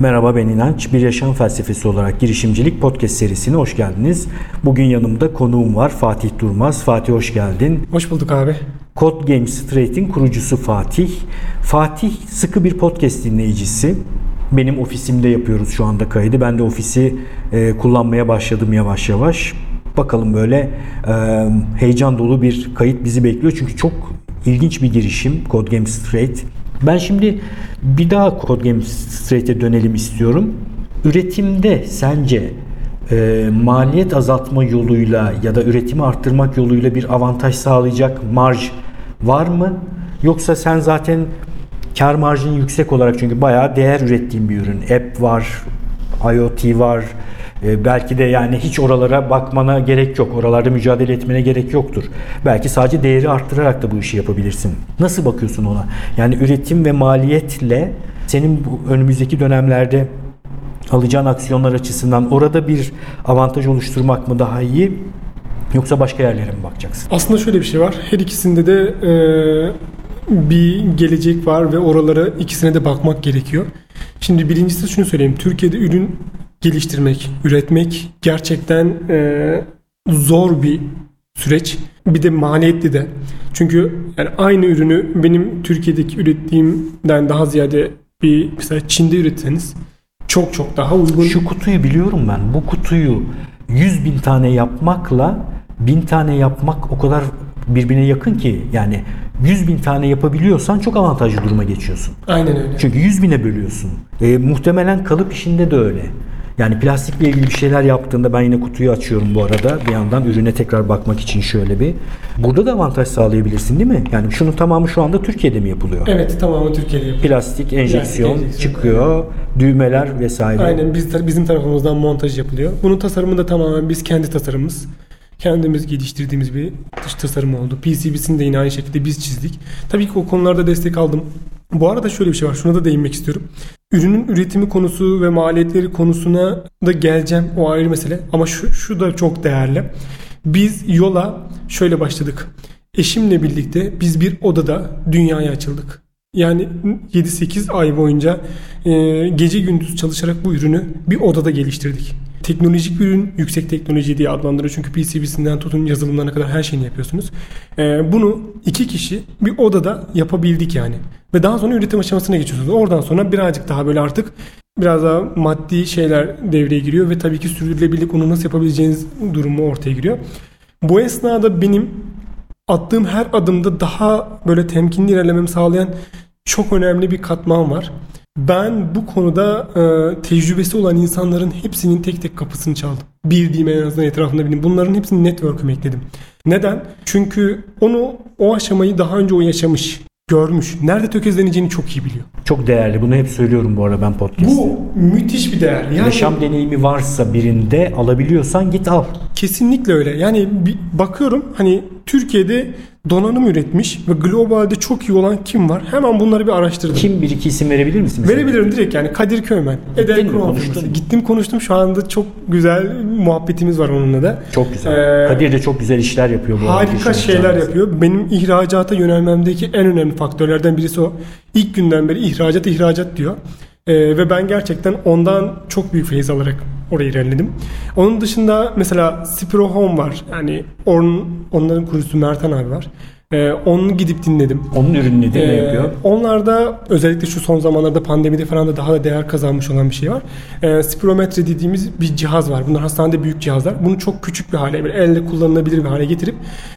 Merhaba ben İnanç. Bir Yaşam Felsefesi olarak girişimcilik podcast serisine hoş geldiniz. Bugün yanımda konuğum var Fatih Durmaz. Fatih hoş geldin. Hoş bulduk abi. Code Games Straight'in kurucusu Fatih. Fatih sıkı bir podcast dinleyicisi. Benim ofisimde yapıyoruz şu anda kaydı. Ben de ofisi e, kullanmaya başladım yavaş yavaş. Bakalım böyle e, heyecan dolu bir kayıt bizi bekliyor. Çünkü çok ilginç bir girişim Code Games Straight. Ben şimdi bir daha Code Games Straight'e dönelim istiyorum. Üretimde sence e, maliyet azaltma yoluyla ya da üretimi arttırmak yoluyla bir avantaj sağlayacak marj var mı? Yoksa sen zaten kar marjın yüksek olarak çünkü bayağı değer ürettiğin bir ürün. App var, IoT var, e, belki de yani hiç oralara bakmana gerek yok. Oralarda mücadele etmene gerek yoktur. Belki sadece değeri arttırarak da bu işi yapabilirsin. Nasıl bakıyorsun ona? Yani üretim ve maliyetle senin bu önümüzdeki dönemlerde alacağın aksiyonlar açısından orada bir avantaj oluşturmak mı daha iyi yoksa başka yerlere mi bakacaksın? Aslında şöyle bir şey var. Her ikisinde de e, bir gelecek var ve oralara ikisine de bakmak gerekiyor. Şimdi birincisi şunu söyleyeyim. Türkiye'de ürün geliştirmek, üretmek gerçekten e, zor bir süreç. Bir de maliyetli de. Çünkü yani aynı ürünü benim Türkiye'deki ürettiğimden daha ziyade bir mesela Çin'de üretseniz çok çok daha uygun. Şu kutuyu biliyorum ben. Bu kutuyu 100 bin tane yapmakla bin tane yapmak o kadar birbirine yakın ki yani 100 bin tane yapabiliyorsan çok avantajlı duruma geçiyorsun. Aynen öyle. Çünkü 100 bine bölüyorsun. E, muhtemelen kalıp işinde de öyle. Yani plastikle ilgili bir şeyler yaptığında ben yine kutuyu açıyorum bu arada. Bir yandan ürüne tekrar bakmak için şöyle bir. Burada da avantaj sağlayabilirsin değil mi? Yani şunun tamamı şu anda Türkiye'de mi yapılıyor? Evet tamamı Türkiye'de yapılıyor. Plastik enjeksiyon enjeksiyon, çıkıyor, düğmeler vesaire. Aynen biz, bizim tarafımızdan montaj yapılıyor. Bunun tasarımı da tamamen biz kendi tasarımımız. Kendimiz geliştirdiğimiz bir dış tasarım oldu. PCB'sini de yine aynı şekilde biz çizdik. Tabii ki o konularda destek aldım. Bu arada şöyle bir şey var. Şuna da değinmek istiyorum. Ürünün üretimi konusu ve maliyetleri konusuna da geleceğim. O ayrı mesele. Ama şu, şu da çok değerli. Biz yola şöyle başladık. Eşimle birlikte biz bir odada dünyaya açıldık. Yani 7-8 ay boyunca e, gece gündüz çalışarak bu ürünü bir odada geliştirdik. Teknolojik bir ürün, yüksek teknoloji diye adlandırıyor. Çünkü PCB'sinden tutun yazılımlarına kadar her şeyini yapıyorsunuz. E, bunu iki kişi bir odada yapabildik yani. Ve daha sonra üretim aşamasına geçiyorsunuz. Oradan sonra birazcık daha böyle artık biraz daha maddi şeyler devreye giriyor ve tabii ki sürdürülebilirlik onu nasıl yapabileceğiniz durumu ortaya giriyor. Bu esnada benim attığım her adımda daha böyle temkinli ilerlememi sağlayan çok önemli bir katman var. Ben bu konuda e, tecrübesi olan insanların hepsinin tek tek kapısını çaldım. Bildiğim en azından etrafında benim. Bunların hepsini network'üme ekledim. Neden? Çünkü onu o aşamayı daha önce o yaşamış görmüş. Nerede tökezleneceğini çok iyi biliyor. Çok değerli. Bunu hep söylüyorum bu arada ben podcast'te. Bu müthiş bir değer. Yani, Yaşam deneyimi varsa birinde alabiliyorsan git al. Kesinlikle öyle. Yani bakıyorum hani Türkiye'de donanım üretmiş ve globalde çok iyi olan kim var? Hemen bunları bir araştırdım. Kim bir iki isim verebilir misin? Mesela? Verebilirim direkt yani Kadir Köymen. Eder konuştun. Gittim konuştum şu anda çok güzel muhabbetimiz var onunla da. Çok güzel. Ee, Kadir de çok güzel işler yapıyor bu Harika şeyler yapıyor. Benim ihracata yönelmemdeki en önemli faktörlerden birisi o. İlk günden beri ihracat ihracat diyor. Ee, ve ben gerçekten ondan çok büyük feyiz alarak oraya ilerledim. Onun dışında mesela Spiro Home var. Yani on, onların kurucusu Mertan abi var. Ee, onu gidip dinledim. Onun ürünü nedir? Ee, ne yapıyor? Onlar da özellikle şu son zamanlarda pandemide falan da daha da değer kazanmış olan bir şey var. Ee, spirometre dediğimiz bir cihaz var. Bunlar hastanede büyük cihazlar. Bunu çok küçük bir hale, bir elle kullanılabilir bir hale getirip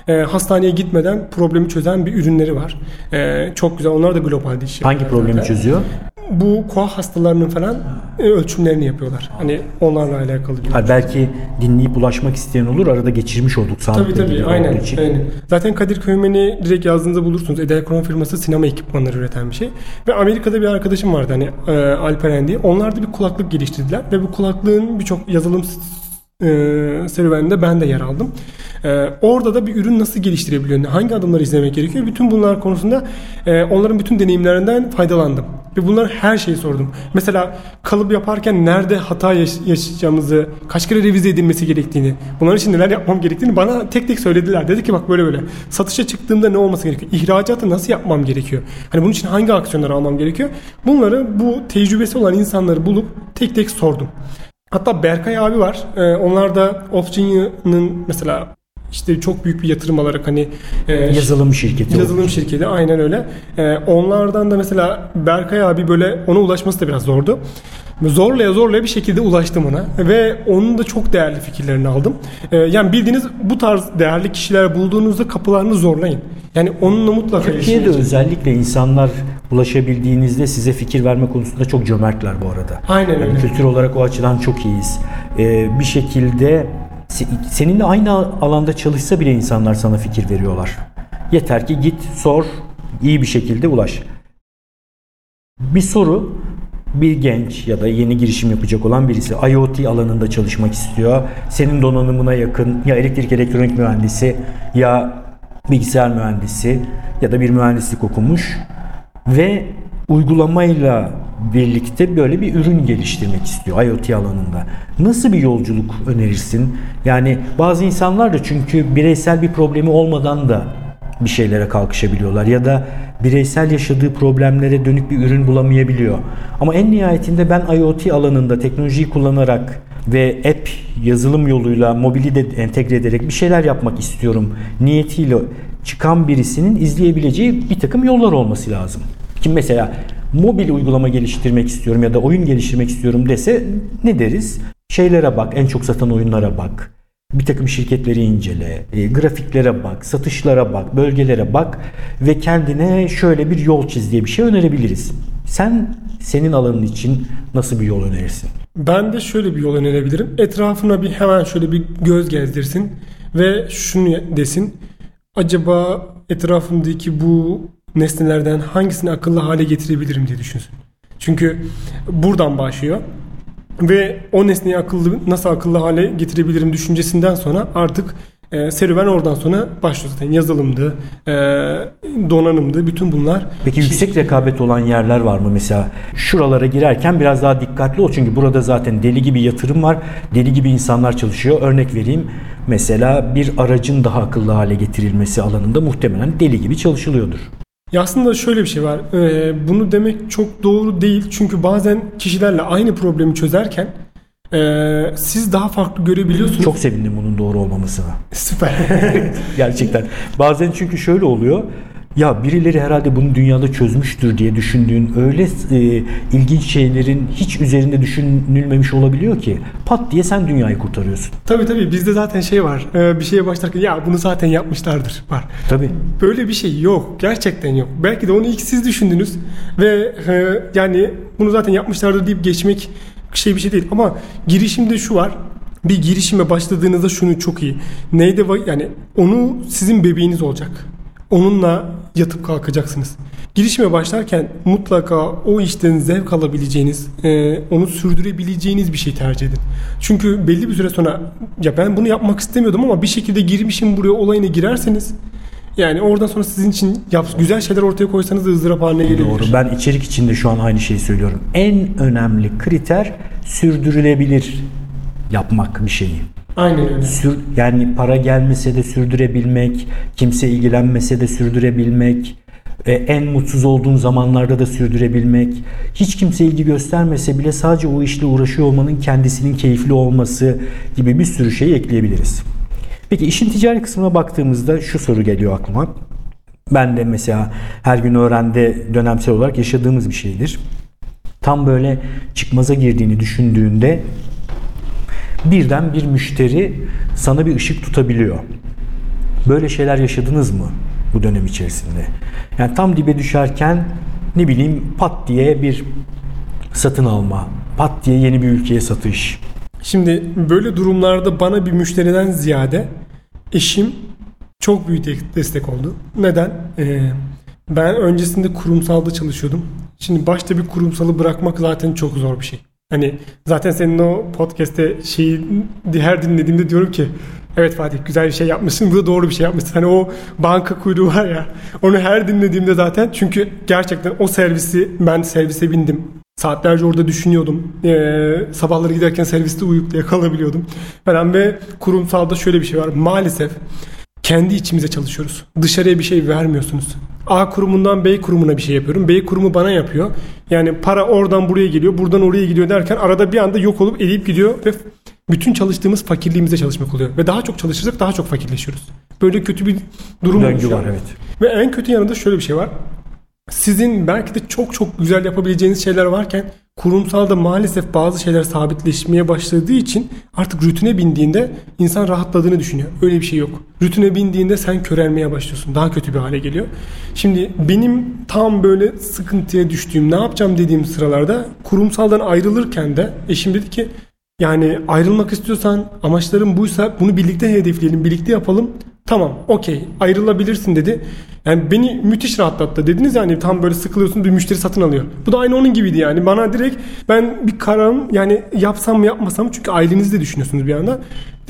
e, hastaneye gitmeden problemi çözen bir ürünleri var. E, çok güzel. Onlar da globalde iş Hangi problemi zaten. çözüyor? Bu koa hastalarının falan e, ölçümlerini yapıyorlar. Hani onlarla alakalı bir. Ha, belki dinleyip ulaşmak isteyen olur. Arada geçirmiş olduk tabii, tabii, aynen, için. Aynen. Zaten Kadir Köymen'i direkt yazdığınızda bulursunuz. Edelkron firması sinema ekipmanları üreten bir şey. Ve Amerika'da bir arkadaşım vardı hani e, Alperen diye. Onlar da bir kulaklık geliştirdiler ve bu kulaklığın birçok yazılım e, serüveninde ben de yer aldım. E, orada da bir ürün nasıl geliştirebiliyor, hangi adımları izlemek gerekiyor? Bütün bunlar konusunda e, onların bütün deneyimlerinden faydalandım. Ve bunların her şeyi sordum. Mesela kalıp yaparken nerede hata yaş- yaşayacağımızı, kaç kere revize edilmesi gerektiğini, bunların için neler yapmam gerektiğini bana tek tek söylediler. Dedi ki bak böyle böyle. Satışa çıktığımda ne olması gerekiyor? İhracatı nasıl yapmam gerekiyor? Hani bunun için hangi aksiyonları almam gerekiyor? Bunları bu tecrübesi olan insanları bulup tek tek sordum. Hatta Berkay abi var. Ee, onlar da Option'ın mesela işte çok büyük bir yatırım alarak hani e, Yazılım şirketi. Yazılım şirketi aynen öyle. Ee, onlardan da mesela Berkay abi böyle ona ulaşması da biraz zordu. Zorlaya zorlaya bir şekilde ulaştım ona ve onun da çok değerli fikirlerini aldım. Ee, yani bildiğiniz bu tarz değerli kişiler bulduğunuzda kapılarını zorlayın. Yani onunla mutlaka Türkiye'de özellikle insanlar ulaşabildiğinizde size fikir verme konusunda çok cömertler bu arada. Aynen Yani öyle. kültür olarak o açıdan çok iyiyiz. Ee, bir şekilde se- seninle aynı alanda çalışsa bile insanlar sana fikir veriyorlar. Yeter ki git, sor, iyi bir şekilde ulaş. Bir soru bir genç ya da yeni girişim yapacak olan birisi IoT alanında çalışmak istiyor. Senin donanımına yakın ya elektrik elektronik mühendisi ya bilgisayar mühendisi ya da bir mühendislik okumuş ve uygulamayla birlikte böyle bir ürün geliştirmek istiyor IoT alanında. Nasıl bir yolculuk önerirsin? Yani bazı insanlar da çünkü bireysel bir problemi olmadan da bir şeylere kalkışabiliyorlar ya da bireysel yaşadığı problemlere dönük bir ürün bulamayabiliyor. Ama en nihayetinde ben IoT alanında teknolojiyi kullanarak ve app yazılım yoluyla mobili de entegre ederek bir şeyler yapmak istiyorum niyetiyle çıkan birisinin izleyebileceği bir takım yollar olması lazım. Kim mesela mobil uygulama geliştirmek istiyorum ya da oyun geliştirmek istiyorum dese ne deriz? Şeylere bak, en çok satan oyunlara bak. Bir takım şirketleri incele, e, grafiklere bak, satışlara bak, bölgelere bak ve kendine şöyle bir yol çiz diye bir şey önerebiliriz. Sen senin alanın için nasıl bir yol önerirsin? Ben de şöyle bir yol önerebilirim. Etrafına bir hemen şöyle bir göz gezdirsin ve şunu desin. Acaba etrafımdaki bu nesnelerden hangisini akıllı hale getirebilirim diye düşünsün. Çünkü buradan başlıyor. Ve o nesneyi akıllı nasıl akıllı hale getirebilirim düşüncesinden sonra artık e, serüven oradan sonra başlıyor zaten. Yazılımdı, e, donanımdı, bütün bunlar. Peki yüksek rekabet olan yerler var mı mesela? Şuralara girerken biraz daha dikkatli ol çünkü burada zaten deli gibi yatırım var. Deli gibi insanlar çalışıyor. Örnek vereyim. Mesela bir aracın daha akıllı hale getirilmesi alanında muhtemelen deli gibi çalışılıyordur. Ya aslında şöyle bir şey var. Ee, bunu demek çok doğru değil. Çünkü bazen kişilerle aynı problemi çözerken e, siz daha farklı görebiliyorsunuz. Çok sevindim bunun doğru olmamasına. süper. Gerçekten. Bazen çünkü şöyle oluyor. Ya birileri herhalde bunu dünyada çözmüştür diye düşündüğün öyle e, ilginç şeylerin hiç üzerinde düşünülmemiş olabiliyor ki pat diye sen dünyayı kurtarıyorsun. tabii tabii bizde zaten şey var. Ee, bir şeye başlarken ya bunu zaten yapmışlardır var. Tabii. Böyle bir şey yok. Gerçekten yok. Belki de onu ilk siz düşündünüz ve e, yani bunu zaten yapmışlardır deyip geçmek şey bir şey değil. Ama girişimde şu var. Bir girişime başladığınızda şunu çok iyi. Neyde yani onu sizin bebeğiniz olacak. Onunla yatıp kalkacaksınız. Girişime başlarken mutlaka o işten zevk alabileceğiniz, e, onu sürdürebileceğiniz bir şey tercih edin. Çünkü belli bir süre sonra ya ben bunu yapmak istemiyordum ama bir şekilde girmişim buraya olayına girerseniz yani oradan sonra sizin için yap, güzel şeyler ortaya koysanız da ızdırap haline gelebilir. Doğru. Ben içerik içinde şu an aynı şeyi söylüyorum. En önemli kriter sürdürülebilir yapmak bir şeyi. Aynen öyle. Sür, yani para gelmese de sürdürebilmek, kimse ilgilenmese de sürdürebilmek, e, en mutsuz olduğun zamanlarda da sürdürebilmek, hiç kimse ilgi göstermese bile sadece o işle uğraşıyor olmanın kendisinin keyifli olması gibi bir sürü şey ekleyebiliriz. Peki işin ticari kısmına baktığımızda şu soru geliyor aklıma. Ben de mesela her gün öğrende dönemsel olarak yaşadığımız bir şeydir. Tam böyle çıkmaza girdiğini düşündüğünde birden bir müşteri sana bir ışık tutabiliyor. Böyle şeyler yaşadınız mı bu dönem içerisinde? Yani tam dibe düşerken ne bileyim pat diye bir satın alma, pat diye yeni bir ülkeye satış. Şimdi böyle durumlarda bana bir müşteriden ziyade eşim çok büyük de- destek oldu. Neden? Ee, ben öncesinde kurumsalda çalışıyordum. Şimdi başta bir kurumsalı bırakmak zaten çok zor bir şey. Hani zaten senin o podcast'te şeyi her dinlediğimde diyorum ki Evet Fatih güzel bir şey yapmışsın. Bu da doğru bir şey yapmışsın. Hani o banka kuyruğu var ya. Onu her dinlediğimde zaten çünkü gerçekten o servisi ben servise bindim. Saatlerce orada düşünüyordum. Ee, sabahları giderken serviste uyuyup yakalabiliyordum. Falan ve kurumsalda şöyle bir şey var. Maalesef kendi içimize çalışıyoruz. Dışarıya bir şey vermiyorsunuz. A kurumundan B kurumuna bir şey yapıyorum. B kurumu bana yapıyor. Yani para oradan buraya geliyor, buradan oraya gidiyor derken arada bir anda yok olup eriyip gidiyor ve bütün çalıştığımız fakirliğimize çalışmak oluyor. Ve daha çok çalışırsak daha çok fakirleşiyoruz. Böyle kötü bir durum Döngü var evet. Ve en kötü yanında şöyle bir şey var. Sizin belki de çok çok güzel yapabileceğiniz şeyler varken kurumsalda maalesef bazı şeyler sabitleşmeye başladığı için artık rutine bindiğinde insan rahatladığını düşünüyor. Öyle bir şey yok. Rutine bindiğinde sen körelmeye başlıyorsun. Daha kötü bir hale geliyor. Şimdi benim tam böyle sıkıntıya düştüğüm, ne yapacağım dediğim sıralarda kurumsaldan ayrılırken de eşim dedi ki yani ayrılmak istiyorsan amaçların buysa bunu birlikte hedefleyelim, birlikte yapalım. Tamam, okey, ayrılabilirsin dedi. Yani beni müthiş rahatlattı. Dediniz yani tam böyle sıkılıyorsun bir müşteri satın alıyor. Bu da aynı onun gibiydi yani. Bana direkt ben bir kararım yani yapsam mı yapmasam çünkü ailenizi de düşünüyorsunuz bir anda.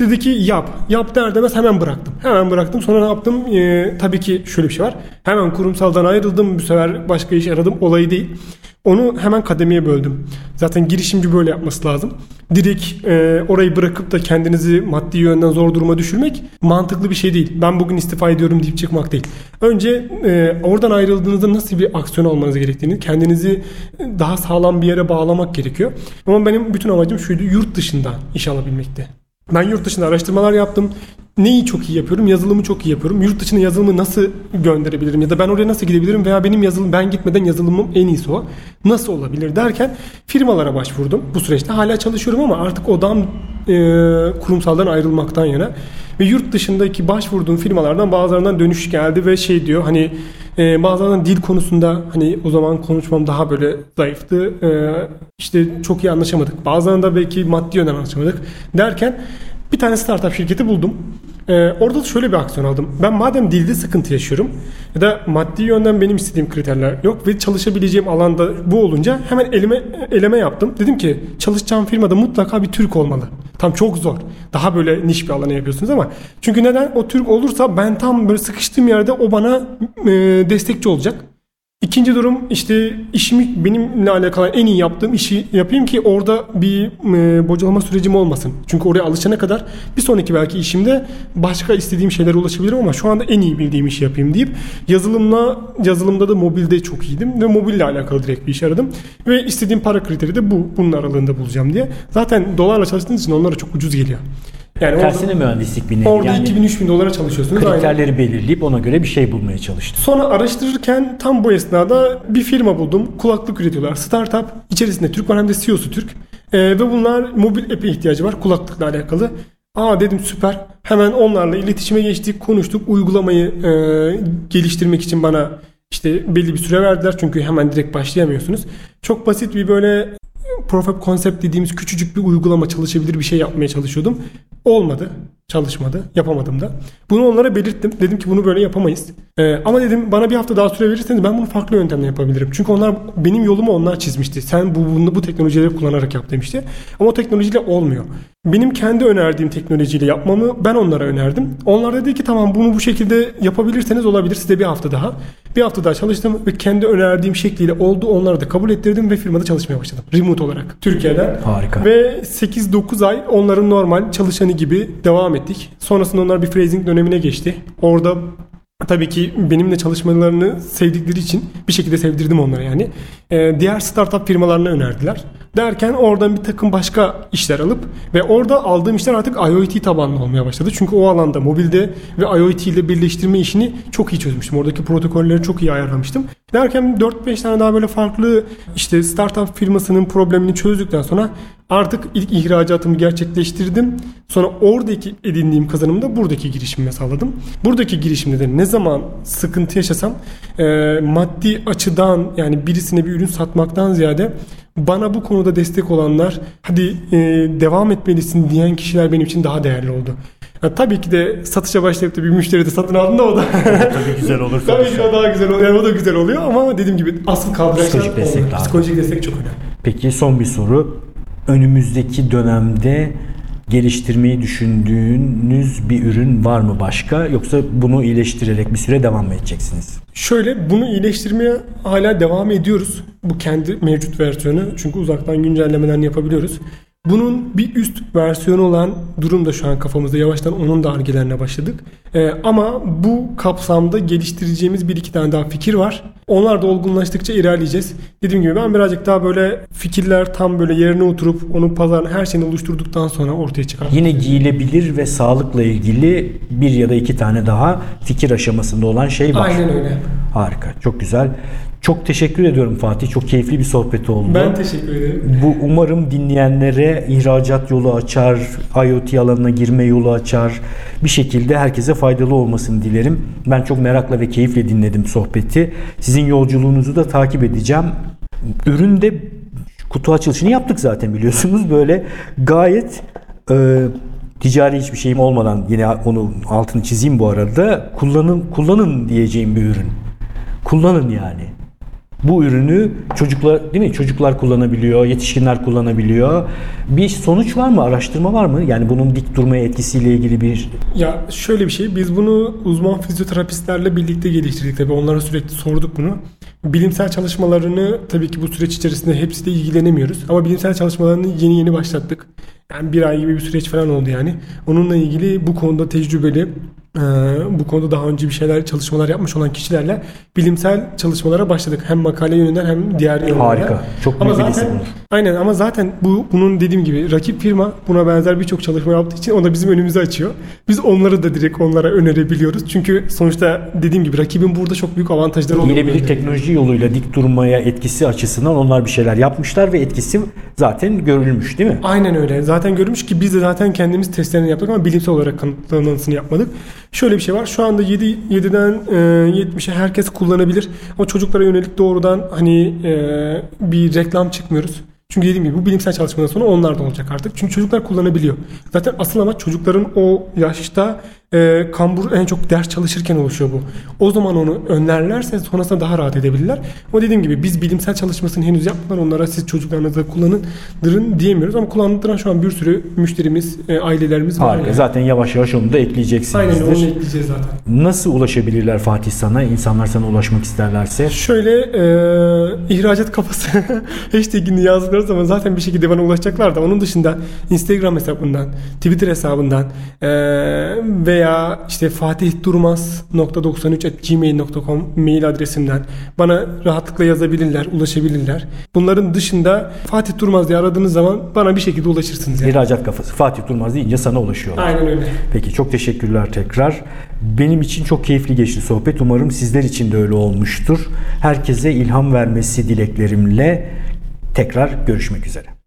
Dedi ki yap. Yap der demez hemen bıraktım. Hemen bıraktım. Sonra ne yaptım? Ee, tabii ki şöyle bir şey var. Hemen kurumsaldan ayrıldım. Bu sefer başka iş aradım. Olayı değil. Onu hemen kademeye böldüm. Zaten girişimci böyle yapması lazım. Direkt e, orayı bırakıp da kendinizi maddi yönden zor duruma düşürmek mantıklı bir şey değil. Ben bugün istifa ediyorum deyip çıkmak değil. Önce e, oradan ayrıldığınızda nasıl bir aksiyon almanız gerektiğini, kendinizi daha sağlam bir yere bağlamak gerekiyor. Ama benim bütün amacım şuydu, yurt dışında iş alabilmekti. Ben yurt dışında araştırmalar yaptım. Neyi çok iyi yapıyorum? Yazılımı çok iyi yapıyorum. Yurt dışına yazılımı nasıl gönderebilirim? Ya da ben oraya nasıl gidebilirim? Veya benim yazılım ben gitmeden yazılımım en iyisi o. Nasıl olabilir derken firmalara başvurdum. Bu süreçte hala çalışıyorum ama artık odam e, kurumsaldan ayrılmaktan yana. Ve yurt dışındaki başvurduğum firmalardan bazılarından dönüş geldi ve şey diyor hani e, bazılarından dil konusunda hani o zaman konuşmam daha böyle zayıftı. E, işte çok iyi anlaşamadık. Bazılarında belki maddi yönden anlaşamadık. Derken bir tane startup şirketi buldum. Ee, orada da şöyle bir aksiyon aldım. Ben madem dilde sıkıntı yaşıyorum ya da maddi yönden benim istediğim kriterler yok ve çalışabileceğim alanda bu olunca hemen elime eleme yaptım. Dedim ki çalışacağım firmada mutlaka bir Türk olmalı. Tam çok zor. Daha böyle niş bir alana yapıyorsunuz ama çünkü neden? O Türk olursa ben tam böyle sıkıştığım yerde o bana e, destekçi olacak. İkinci durum işte işimi benimle alakalı en iyi yaptığım işi yapayım ki orada bir e, bocalama sürecim olmasın. Çünkü oraya alışana kadar bir sonraki belki işimde başka istediğim şeylere ulaşabilirim ama şu anda en iyi bildiğim işi yapayım deyip yazılımla yazılımda da mobilde çok iyiydim ve mobille alakalı direkt bir iş aradım. Ve istediğim para kriteri de bu. Bunun aralığında bulacağım diye. Zaten dolarla çalıştığınız için onlara çok ucuz geliyor. Yani orada, Tersine mühendislik bir nevi. orada yani 2000-3000 dolara çalışıyorsunuz. Aynen. kriterleri belirleyip ona göre bir şey bulmaya çalıştım. Sonra araştırırken tam bu esnada bir firma buldum. Kulaklık üretiyorlar. Startup. İçerisinde Türk var hem de CEO'su Türk. Ee, ve bunlar mobil app'e ihtiyacı var kulaklıkla alakalı. Aa dedim süper. Hemen onlarla iletişime geçtik, konuştuk. Uygulamayı e, geliştirmek için bana işte belli bir süre verdiler. Çünkü hemen direkt başlayamıyorsunuz. Çok basit bir böyle proof of concept dediğimiz küçücük bir uygulama çalışabilir bir şey yapmaya çalışıyordum. Olmadı. Çalışmadı. Yapamadım da. Bunu onlara belirttim. Dedim ki bunu böyle yapamayız. Ee, ama dedim bana bir hafta daha süre verirseniz ben bunu farklı yöntemle yapabilirim. Çünkü onlar benim yolumu onlar çizmişti. Sen bu, bunu, bu teknolojileri kullanarak yap demişti. Ama o teknolojiyle olmuyor. Benim kendi önerdiğim teknolojiyle yapmamı ben onlara önerdim. Onlar dedi ki tamam bunu bu şekilde yapabilirseniz olabilir. Size bir hafta daha. Bir hafta daha çalıştım ve kendi önerdiğim şekliyle oldu. Onları da kabul ettirdim ve firmada çalışmaya başladım. Remote olarak. Türkiye'den. Harika. Ve 8-9 ay onların normal çalışanı gibi devam ettik. Sonrasında onlar bir phrasing dönemine geçti. Orada tabii ki benimle çalışmalarını sevdikleri için bir şekilde sevdirdim onları yani. Ee, diğer startup firmalarına önerdiler. Derken oradan bir takım başka işler alıp ve orada aldığım işler artık IoT tabanlı olmaya başladı. Çünkü o alanda mobilde ve IoT ile birleştirme işini çok iyi çözmüştüm. Oradaki protokolleri çok iyi ayarlamıştım. Derken 4-5 tane daha böyle farklı işte startup firmasının problemini çözdükten sonra artık ilk ihracatımı gerçekleştirdim. Sonra oradaki edindiğim kazanımı da buradaki girişimime sağladım. Buradaki girişimde de ne zaman sıkıntı yaşasam e, maddi açıdan yani birisine bir ürün satmaktan ziyade bana bu konuda destek olanlar hadi e, devam etmelisin diyen kişiler benim için daha değerli oldu. Ya tabii ki de satışa başlayıp da bir müşteri de satın aldığında o da Tabii güzel olur. tabii ki o daha güzel oluyor. Yani o da güzel oluyor ama dediğim gibi asıl kaldıraçlar Psikolojik destek. Psikolojik destek çok önemli. Peki son bir soru. Önümüzdeki dönemde geliştirmeyi düşündüğünüz bir ürün var mı başka? Yoksa bunu iyileştirerek bir süre devam mı edeceksiniz? Şöyle bunu iyileştirmeye hala devam ediyoruz. Bu kendi mevcut versiyonu. Çünkü uzaktan güncellemelerini yapabiliyoruz. Bunun bir üst versiyonu olan durum da şu an kafamızda. Yavaştan onun da argelerine başladık. Ee, ama bu kapsamda geliştireceğimiz bir iki tane daha fikir var. Onlar da olgunlaştıkça ilerleyeceğiz. Dediğim gibi ben birazcık daha böyle fikirler tam böyle yerine oturup onun pazarın her şeyini oluşturduktan sonra ortaya çıkar. Yine giyilebilir ve sağlıkla ilgili bir ya da iki tane daha fikir aşamasında olan şey var. Aynen öyle. Harika, çok güzel. Çok teşekkür ediyorum Fatih. Çok keyifli bir sohbet oldu. Ben teşekkür ederim. Bu umarım dinleyenlere ihracat yolu açar, IoT alanına girme yolu açar. Bir şekilde herkese faydalı olmasını dilerim. Ben çok merakla ve keyifle dinledim sohbeti. Sizin yolculuğunuzu da takip edeceğim. Üründe kutu açılışını yaptık zaten biliyorsunuz. Böyle gayet e, ticari hiçbir şeyim olmadan yine onu altını çizeyim bu arada. Kullanın kullanın diyeceğim bir ürün. Kullanın yani. Bu ürünü çocuklar değil mi? Çocuklar kullanabiliyor, yetişkinler kullanabiliyor. Bir sonuç var mı? Araştırma var mı? Yani bunun dik durmaya etkisiyle ilgili bir Ya şöyle bir şey, biz bunu uzman fizyoterapistlerle birlikte geliştirdik tabii. Onlara sürekli sorduk bunu. Bilimsel çalışmalarını tabii ki bu süreç içerisinde hepsi de ilgilenemiyoruz. Ama bilimsel çalışmalarını yeni yeni başlattık. Yani bir ay gibi bir süreç falan oldu yani. Onunla ilgili bu konuda tecrübeli, e, bu konuda daha önce bir şeyler çalışmalar yapmış olan kişilerle bilimsel çalışmalara başladık. Hem makale yönünden hem diğer yönlerden. Harika. Çok Ama zaten, disiplin. aynen ama zaten bu bunun dediğim gibi rakip firma buna benzer birçok çalışma yaptığı için o da bizim önümüzü açıyor. Biz onları da direkt onlara önerebiliyoruz. Çünkü sonuçta dediğim gibi rakibin burada çok büyük avantajları oluyor. Giyilebilir teknoloji yoluyla dik durmaya etkisi açısından onlar bir şeyler yapmışlar ve etkisi zaten görülmüş değil mi? Aynen öyle. Zaten görmüş ki biz de zaten kendimiz testlerini yaptık ama bilimsel olarak kanıtlamasını yapmadık. Şöyle bir şey var. Şu anda 7 7'den e, 70'e herkes kullanabilir. Ama çocuklara yönelik doğrudan hani e, bir reklam çıkmıyoruz. Çünkü dediğim gibi bu bilimsel çalışmadan sonra onlar da olacak artık. Çünkü çocuklar kullanabiliyor. Zaten asıl amaç çocukların o yaşta e, kambur en çok ders çalışırken oluşuyor bu. O zaman onu önlerlerse sonrasında daha rahat edebilirler. Ama dediğim gibi biz bilimsel çalışmasını henüz yapmadan onlara siz çocuklarınızda kullanın diyemiyoruz. Ama kullandıran şu an bir sürü müşterimiz, e, ailelerimiz var. Harika. yani. Zaten yavaş yavaş onu da Aynen ekleyeceksinizdir. onu ekleyeceğiz zaten. Nasıl ulaşabilirler Fatih sana? İnsanlar sana ulaşmak isterlerse. Şöyle e, ihracat kafası hashtagini yazdıkları zaman zaten bir şekilde bana ulaşacaklar da onun dışında Instagram hesabından, Twitter hesabından e, veya işte fatihdurmaz.93@gmail.com mail adresimden bana rahatlıkla yazabilirler, ulaşabilirler. Bunların dışında Fatih Durmaz diye aradığınız zaman bana bir şekilde ulaşırsınız. Yani. İhracat kafası. Fatih Durmaz deyince sana ulaşıyorlar. Aynen öyle. Peki çok teşekkürler tekrar. Benim için çok keyifli geçti sohbet. Umarım sizler için de öyle olmuştur. Herkese ilham vermesi dileklerimle tekrar görüşmek üzere.